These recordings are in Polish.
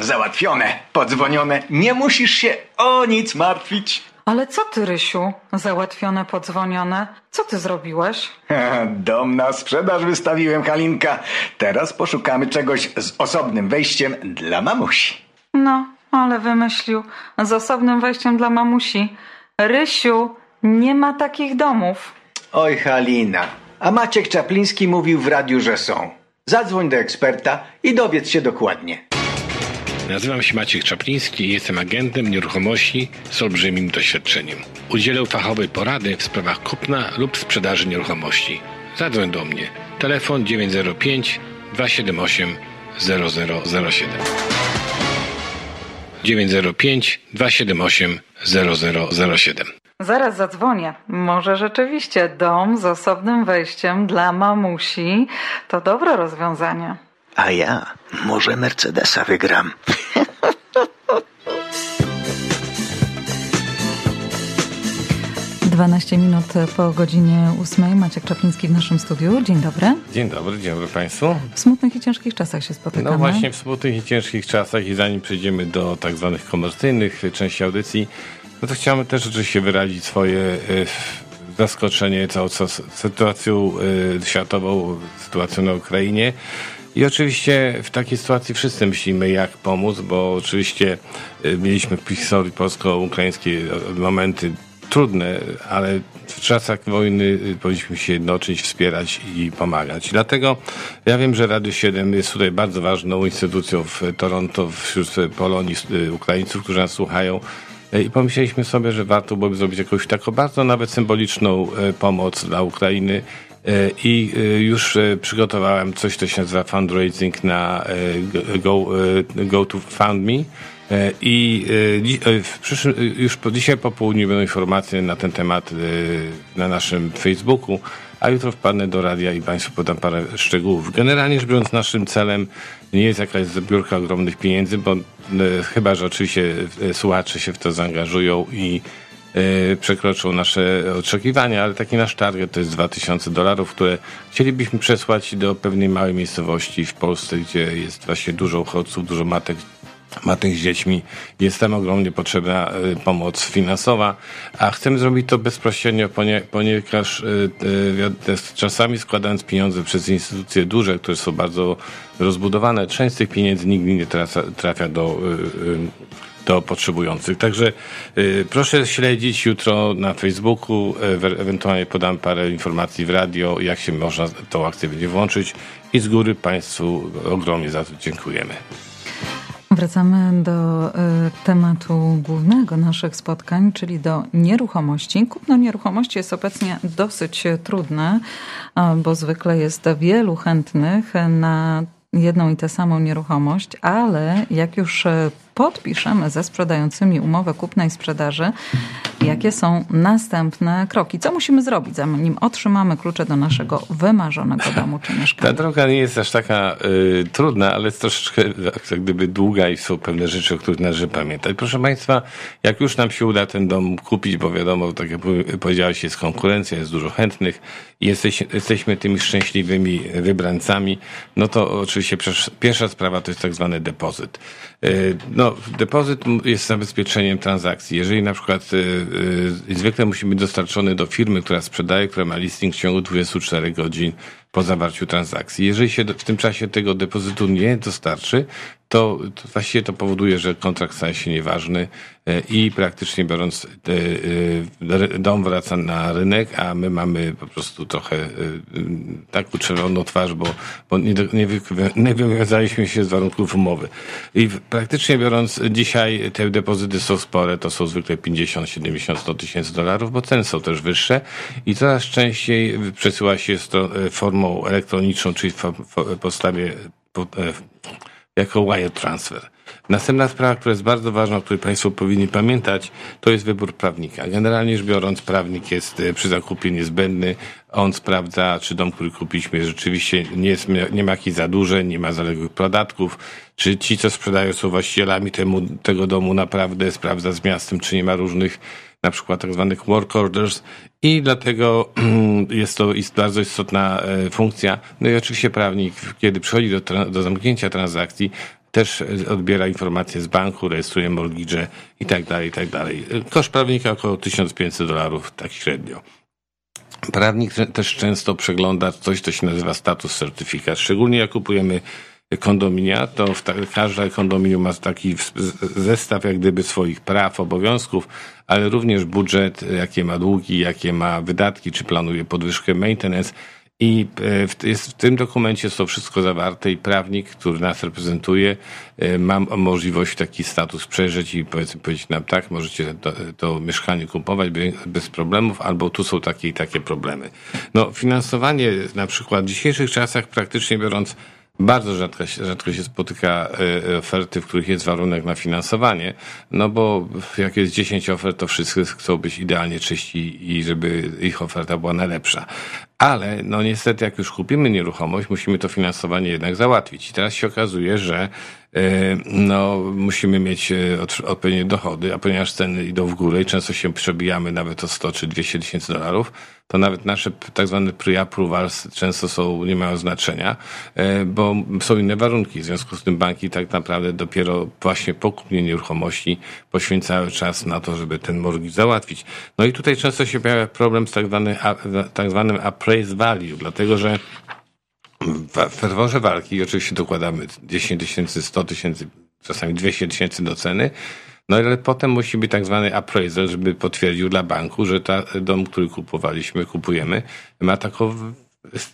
Załatwione, podzwonione. Nie musisz się o nic martwić. Ale co ty, Rysiu? Załatwione, podzwonione. Co ty zrobiłeś? Dom na sprzedaż wystawiłem, Halinka. Teraz poszukamy czegoś z osobnym wejściem dla mamusi. No, ale wymyślił. Z osobnym wejściem dla mamusi. Rysiu, nie ma takich domów. Oj, Halina, a Maciek Czapliński mówił w radiu, że są. Zadzwoń do eksperta i dowiedz się dokładnie. Nazywam się Maciek Czapliński i jestem agentem nieruchomości z olbrzymim doświadczeniem. Udzielę fachowej porady w sprawach kupna lub sprzedaży nieruchomości. Zadzwoń do mnie. Telefon 905 278 0007. 905 278 0007. Zaraz zadzwonię. Może rzeczywiście dom z osobnym wejściem dla mamusi to dobre rozwiązanie. A ja może Mercedesa wygram. Dwanaście minut po godzinie ósmej. Maciek Czapliński w naszym studiu. Dzień dobry. Dzień dobry, dzień dobry Państwu. W smutnych i ciężkich czasach się spotykamy. No właśnie w smutnych i ciężkich czasach i zanim przejdziemy do tak zwanych komercyjnych części audycji, no to chciałem też oczywiście wyrazić swoje y, zaskoczenie całą sytuacją y, światową, sytuacją na Ukrainie. I oczywiście w takiej sytuacji wszyscy myślimy, jak pomóc, bo oczywiście y, mieliśmy w historii polsko-ukraińskiej momenty trudne, ale w czasach wojny powinniśmy się jednoczyć, wspierać i pomagać. Dlatego ja wiem, że Radio 7 jest tutaj bardzo ważną instytucją w Toronto, wśród Polonii, Ukraińców, którzy nas słuchają. I pomyśleliśmy sobie, że warto byłoby zrobić jakąś taką bardzo nawet symboliczną pomoc dla Ukrainy. I już przygotowałem coś, co się nazywa fundraising na Go, go to Found Me. I w przyszłym, już po, dzisiaj po południu będą informacje na ten temat na naszym Facebooku, a jutro wpadnę do radia i Państwu podam parę szczegółów. Generalnie rzecz biorąc, naszym celem nie jest jakaś zbiórka ogromnych pieniędzy, bo chyba, że oczywiście słuchacze się w to zaangażują i przekroczą nasze oczekiwania, ale taki nasz target to jest 2000 dolarów, które chcielibyśmy przesłać do pewnej małej miejscowości w Polsce, gdzie jest właśnie dużo uchodźców, dużo matek matek z dziećmi. Jest tam ogromnie potrzebna pomoc finansowa, a chcemy zrobić to bezpośrednio, ponieważ czasami składając pieniądze przez instytucje duże, które są bardzo rozbudowane, część z tych pieniędzy nigdy nie trafia, do do potrzebujących. Także proszę śledzić jutro na Facebooku, e ewentualnie podam parę informacji w radio, jak się można tą akcję będzie włączyć i z góry Państwu ogromnie za to dziękujemy. Wracamy do y, tematu głównego naszych spotkań, czyli do nieruchomości. Kupno nieruchomości jest obecnie dosyć trudne, bo zwykle jest wielu chętnych na jedną i tę samą nieruchomość, ale jak już podpiszemy ze sprzedającymi umowę kupna i sprzedaży, jakie są następne kroki? Co musimy zrobić, zanim otrzymamy klucze do naszego wymarzonego domu czy mieszkania? Ta droga nie jest aż taka y, trudna, ale jest troszeczkę jak gdyby długa i są pewne rzeczy, o których należy pamiętać. Proszę Państwa, jak już nam się uda ten dom kupić, bo wiadomo, tak jak powiedziałeś, jest konkurencja, jest dużo chętnych jesteś, jesteśmy tymi szczęśliwymi wybrańcami, no to oczywiście pierwsza sprawa to jest tak zwany depozyt. Y, no, depozyt jest zabezpieczeniem transakcji. Jeżeli na przykład yy, zwykle musi być dostarczony do firmy, która sprzedaje, która ma listing w ciągu 24 godzin po zawarciu transakcji. Jeżeli się w tym czasie tego depozytu nie dostarczy, to, to właściwie to powoduje, że kontrakt staje się nieważny i praktycznie biorąc dom wraca na rynek, a my mamy po prostu trochę taką czerwoną twarz, bo, bo nie, nie, nie wywiązaliśmy się z warunków umowy. I praktycznie biorąc dzisiaj te depozyty są spore, to są zwykle 50, 70, 100 tysięcy dolarów, bo ceny są też wyższe i coraz częściej przesyła się formą elektroniczną, czyli w postawie jako wire transfer. Następna sprawa, która jest bardzo ważna, o której Państwo powinni pamiętać, to jest wybór prawnika. Generalnie rzecz biorąc, prawnik jest przy zakupie niezbędny. On sprawdza, czy dom, który kupiliśmy, rzeczywiście nie, jest, nie ma jakichś zadłużeń, nie ma zaległych podatków, czy ci, co sprzedają, są właścicielami temu, tego domu, naprawdę sprawdza z miastem, czy nie ma różnych na przykład tak zwanych work orders i dlatego jest to bardzo istotna funkcja. No i oczywiście prawnik, kiedy przychodzi do, do zamknięcia transakcji, też odbiera informacje z banku, rejestruje mortgage i tak dalej, i tak dalej. Koszt prawnika około 1500 dolarów, tak średnio. Prawnik też często przegląda coś, co się nazywa status certyfikat. Szczególnie jak kupujemy kondominia, to każde kondominium ma taki zestaw jak gdyby swoich praw, obowiązków, ale również budżet, jakie ma długi, jakie ma wydatki, czy planuje podwyżkę maintenance. I e, w, jest, w tym dokumencie jest to wszystko zawarte i prawnik, który nas reprezentuje, e, ma możliwość taki status przejrzeć i powiedzmy powiedzieć nam tak, możecie to, to mieszkanie kupować bez problemów, albo tu są takie i takie problemy. No, finansowanie na przykład w dzisiejszych czasach praktycznie biorąc bardzo rzadko, rzadko się spotyka e, oferty, w których jest warunek na finansowanie, no bo jak jest 10 ofert, to wszyscy chcą być idealnie czyści i żeby ich oferta była najlepsza. Ale no niestety, jak już kupimy nieruchomość, musimy to finansowanie jednak załatwić. I teraz się okazuje, że e, no, musimy mieć e, odpowiednie dochody, a ponieważ ceny idą w górę i często się przebijamy nawet o 100 czy 200 tysięcy dolarów, to nawet nasze tak zwane pre-approvals często są, nie mają znaczenia, e, bo są inne warunki. W związku z tym banki tak naprawdę dopiero właśnie po kupnie nieruchomości poświęcały czas na to, żeby ten mortgage załatwić. No i tutaj często się pojawia problem z tak zwanym, tak zwanym appraise value, dlatego że w ferworze walki oczywiście dokładamy 10 tysięcy, 100 tysięcy, czasami 200 tysięcy do ceny, no ale potem musi być tak zwany appraisal, żeby potwierdził dla banku, że ta dom, który kupowaliśmy, kupujemy, ma taką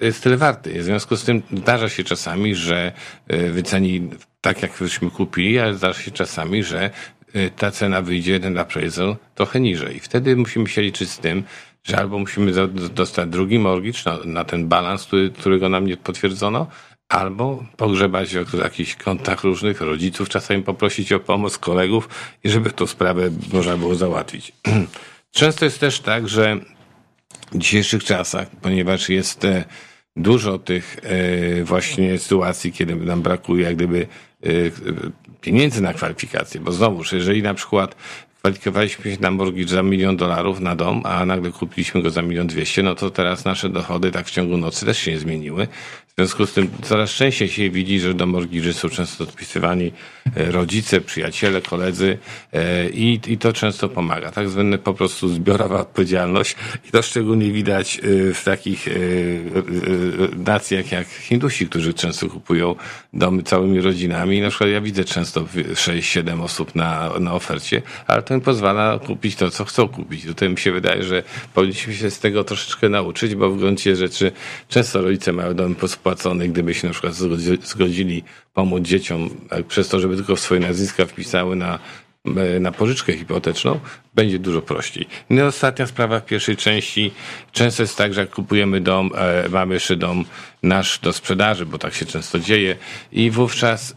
jest tyle warty. W związku z tym zdarza się czasami, że e, wyceni tak, jak żeśmy kupili, ale zdarza się czasami, że e, ta cena wyjdzie, ten appraisal, trochę niżej. Wtedy musimy się liczyć z tym, że albo musimy dostać drugi mortgage na, na ten balans, który, którego nam nie potwierdzono, albo pogrzebać w jakichś kontach różnych rodziców, czasami poprosić o pomoc kolegów i żeby tą sprawę można było załatwić. Często jest też tak, że w dzisiejszych czasach, ponieważ jest e, dużo tych e, właśnie sytuacji, kiedy nam brakuje jak gdyby e, pieniędzy na kwalifikacje, bo znowuż, jeżeli na przykład kwalifikowaliśmy się na mortgage za milion dolarów na dom, a nagle kupiliśmy go za milion dwieście, no to teraz nasze dochody tak w ciągu nocy też się nie zmieniły. W związku z tym coraz częściej się widzi, że do mortgage'y są często odpisywani e, rodzice, przyjaciele, koledzy e, i, i to często pomaga. Tak zwane po prostu zbiorowa odpowiedzialność i to szczególnie widać e, w takich nacjach jak Hindusi, którzy często kupują domy całymi rodzinami. Na przykład ja widzę często 6-7 osób na, na ofercie, ale to im pozwala kupić to, co chcą kupić. Tutaj mi się wydaje, że powinniśmy się z tego troszeczkę nauczyć, bo w gruncie rzeczy często rodzice mają domy spłacony, gdyby się na przykład zgodzili pomóc dzieciom przez to, żeby tylko swoje nazwiska wpisały na e, na pożyczkę hipoteczną, będzie dużo prościej. No i ostatnia sprawa w pierwszej części. Często jest tak, że jak kupujemy dom, e, mamy jeszcze dom nasz do sprzedaży, bo tak się często dzieje i wówczas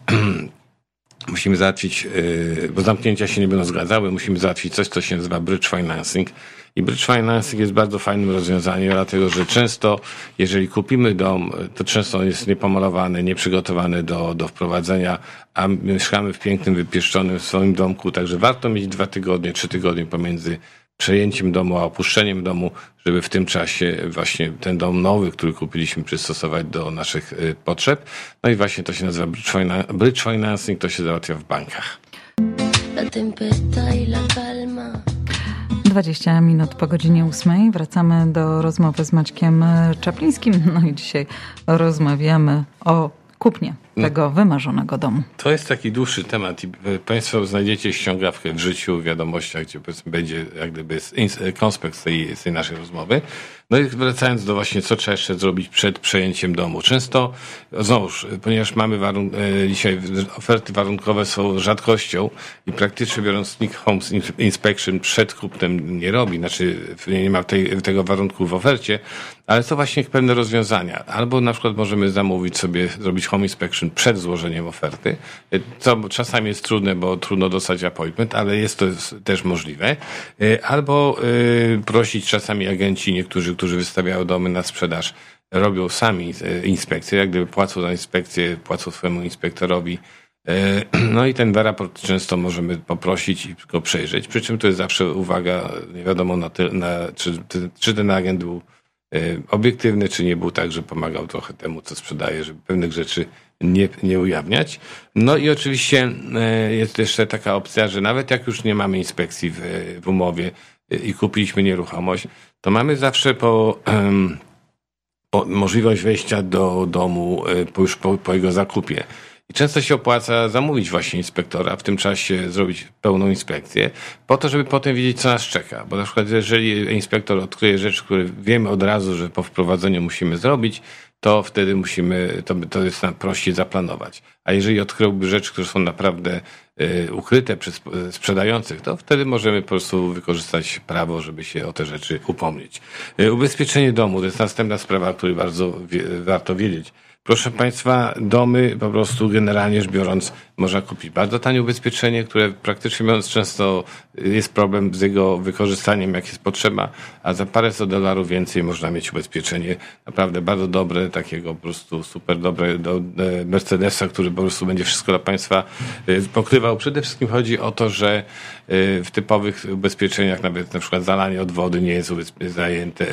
musimy załatwić, e, bo zamknięcia się nie będą zgadzały, musimy załatwić coś, co się nazywa bridge financing, i bridge financing jest bardzo fajnym rozwiązaniem, dlatego że często, jeżeli kupimy dom, to często jest niepomalowany, nieprzygotowany do, do wprowadzenia, a mieszkamy w pięknym, wypieszczonym swoim domku, także warto mieć dwa tygodnie, trzy tygodnie pomiędzy przejęciem domu, a opuszczeniem domu, żeby w tym czasie właśnie ten dom nowy, który kupiliśmy, przystosować do naszych y, potrzeb. No i właśnie to się nazywa bridge financing, to się załatwia w bankach. La tempesta y la calma. 20 minut po godzinie 8 wracamy do rozmowy z Maćkiem Czaplińskim. No i dzisiaj rozmawiamy o kupnie no. tego wymarzonego domu. To jest taki dłuższy temat i Państwo znajdziecie ściągawkę w życiu, w wiadomościach, gdzie będzie jak gdyby konspekt tej, tej naszej rozmowy. No i wracając do właśnie, co trzeba jeszcze zrobić przed przejęciem domu. Często, znowuż, ponieważ mamy warun e, dzisiaj oferty warunkowe są rzadkością i praktycznie biorąc Nick Homes Inspection przed kupnem nie robi, znaczy nie ma tej, tego warunku w ofercie, ale to właśnie pewne rozwiązania. Albo na przykład możemy zamówić sobie, zrobić home inspection przed złożeniem oferty, co czasami jest trudne, bo trudno dostać appointment, ale jest to też możliwe. E, albo e, prosić czasami agenci niektórzy, którzy wystawiają domy na sprzedaż, robią sami inspekcje, jak gdyby płacą za inspekcję, płacą swojemu inspektorowi. No i ten raport często możemy poprosić i go przejrzeć, przy czym to jest zawsze uwaga, nie wiadomo na, ty, na czy, czy ten agent był obiektywny, czy nie był tak, że pomagał trochę temu, co sprzedaje, żeby pewnych rzeczy nie, nie ujawniać. No i oczywiście jest jeszcze taka opcja, że nawet jak już nie mamy inspekcji w, w umowie i kupiliśmy nieruchomość, to mamy zawsze po, po możliwość wejścia do domu po, już po, po jego zakupie. I często się opłaca zamówić właśnie inspektora, w tym czasie zrobić pełną inspekcję, po to, żeby potem wiedzieć, co nas czeka. Bo na przykład, jeżeli inspektor odkryje rzeczy, które wiemy od razu, że po wprowadzeniu musimy zrobić, to wtedy musimy, to, to jest nam prościej zaplanować. A jeżeli odkryłby rzeczy, które są naprawdę y, ukryte przez sprzedających, to wtedy możemy po prostu wykorzystać prawo, żeby się o te rzeczy upomnieć. Y, ubezpieczenie domu to jest następna sprawa, o której bardzo wie, warto wiedzieć. Proszę Państwa, domy po prostu generalnie rzecz biorąc można kupić bardzo tanie ubezpieczenie, które praktycznie mówiąc często jest problem z jego wykorzystaniem, jak jest potrzeba, a za paręset dolarów więcej można mieć ubezpieczenie naprawdę bardzo dobre, takiego po prostu super dobre do e, Mercedesa, który po prostu będzie wszystko dla Państwa e, pokrywał. Przede wszystkim chodzi o to, że e, w typowych ubezpieczeniach nawet na przykład zalanie od wody nie jest zajęte,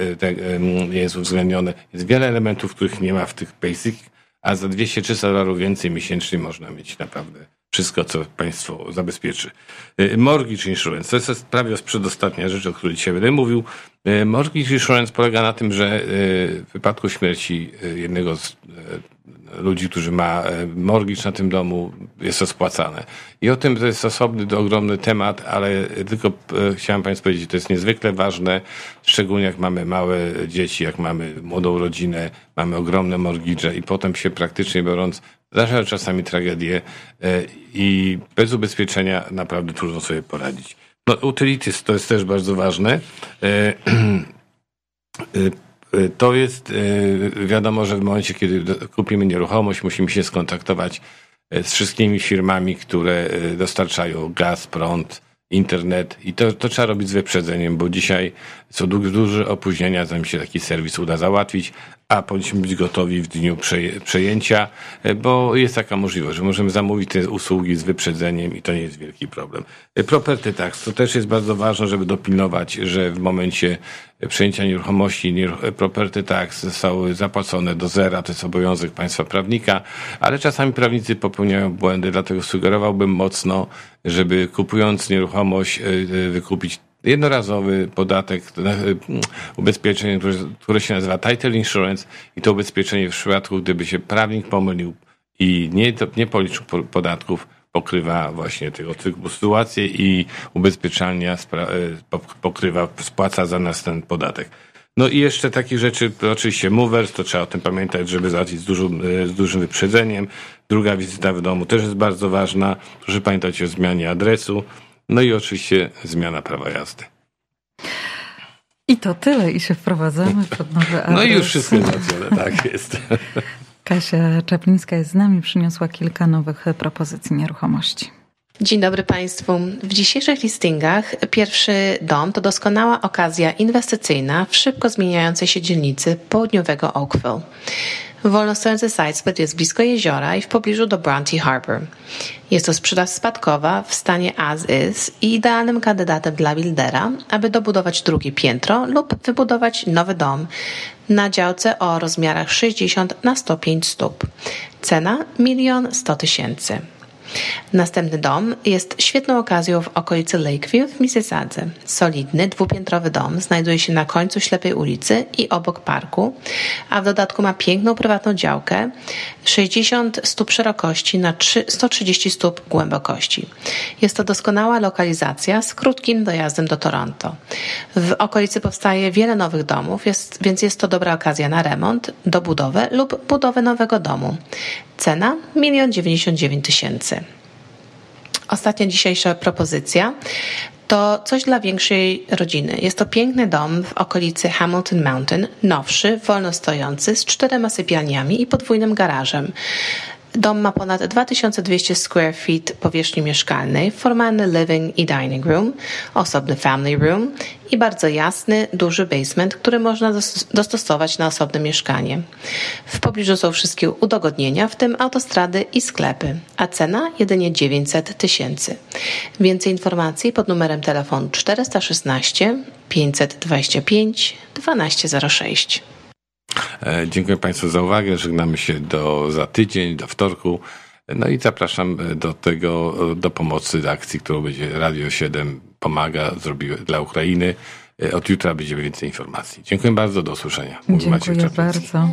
nie jest uwzględnione. Jest wiele elementów, których nie ma w tych basic a za 200-300 dolarów więcej miesięcznie można mieć naprawdę wszystko, co państwo zabezpieczy. Y, mortgage insurance, to jest prawie przedostatnia rzecz, o której dzisiaj będę mówił. Y, mortgage insurance polega na tym, że y, w wypadku śmierci jednego z ludzi, którzy ma mortgage na tym domu, jest to spłacane. I o tym to jest osobny, ogromny temat, ale tylko chciałem Państwu powiedzieć, to jest niezwykle ważne, szczególnie jak mamy małe dzieci, jak mamy młodą rodzinę, mamy ogromne mortgage i potem się praktycznie biorąc zdarzają czasami tragedie e, i bez ubezpieczenia naprawdę trudno sobie poradzić. No, utilities to jest też bardzo ważne. E, to jest wiadomo, że w momencie, kiedy kupimy nieruchomość, musimy się skontaktować z wszystkimi firmami, które dostarczają gaz, prąd, internet i to, to trzeba robić z wyprzedzeniem, bo dzisiaj są duże opóźnienia, zanim się taki serwis uda załatwić, a powinniśmy być gotowi w dniu przejęcia, e, bo jest taka możliwość, że możemy zamówić te usługi z wyprzedzeniem i to nie jest wielki problem. E, property tax to też jest bardzo ważne, żeby dopilnować, że w momencie przejęcia nieruchomości e, property tax zostały zapłacone do zera, to jest obowiązek państwa prawnika, ale czasami prawnicy popełniają błędy, dlatego sugerowałbym mocno, żeby kupując nieruchomość wykupić jednorazowy podatek, ubezpieczenie, które, się nazywa Title Insurance i to ubezpieczenie w przypadku, gdyby się prawnik pomylił i nie, nie policzył podatków, pokrywa właśnie tego typu sytuacje i ubezpieczalnia e, pokrywa, spłaca za nas ten podatek. No i jeszcze takich rzeczy, oczywiście movers, to trzeba o tym pamiętać, żeby załatwić z dużym, e, z dużym wyprzedzeniem. Druga wizyta w domu też jest bardzo ważna. Proszę pamiętać o zmianie adresu. No i oczywiście zmiana prawa jazdy. I to tyle i się wprowadzamy pod nowy adres. No i już wszystko załatwione, tak jest. Kasia Czaplińska jest z nami, przyniosła kilka nowych propozycji nieruchomości. Dzień dobry Państwu. W dzisiejszych listingach pierwszy dom to doskonała okazja inwestycyjna w szybko zmieniającej się dzielnicy południowego Oakville. Wolnostojący sidesplit jest blisko jeziora i w pobliżu do Bronte Harbor. Jest to sprzedaż spadkowa w stanie as is i idealnym kandydatem dla buildera, aby dobudować drugie piętro lub wybudować nowy dom na działce o rozmiarach 60 na 105 stóp. Cena 1 100 tysięcy. Następny dom jest świetną okazją w okolicy Lakeview w Mississadze. Solidny, dwupiętrowy dom znajduje się na końcu ślepej ulicy i obok parku, a w dodatku ma piękną prywatną działkę 60 stóp szerokości na 130 stóp głębokości. Jest to doskonała lokalizacja z krótkim dojazdem do Toronto. W okolicy powstaje wiele nowych domów, jest, więc jest to dobra okazja na remont, dobudowę lub budowę nowego domu. Cena 1 99 tysięcy. Ostatnia dzisiejsza propozycja to coś dla większej rodziny. Jest to piękny dom w okolicy Hamilton Mountain, nowszy, wolno stojący, z czterema sypialniami i podwójnym garażem. Dom ma ponad 2200 square feet powierzchni mieszkalnej, formalny living i dining room, osobny family room i bardzo jasny, duży basement, który można dostosować na osobne mieszkanie. W pobliżu są wszystkie udogodnienia, w tym autostrady i sklepy, a cena jedynie 900 tysięcy. Więcej informacji pod numerem telefonu 416 525 1206. E, dziękuję Państwu za uwagę. Żegnamy się do, za tydzień, do wtorku. No i zapraszam do tego, do pomocy akcji, którą będzie Radio 7 pomaga, zrobił dla Ukrainy. Od jutra będzie więcej informacji. Dziękuję bardzo, do usłyszenia. Dziękuję bardzo.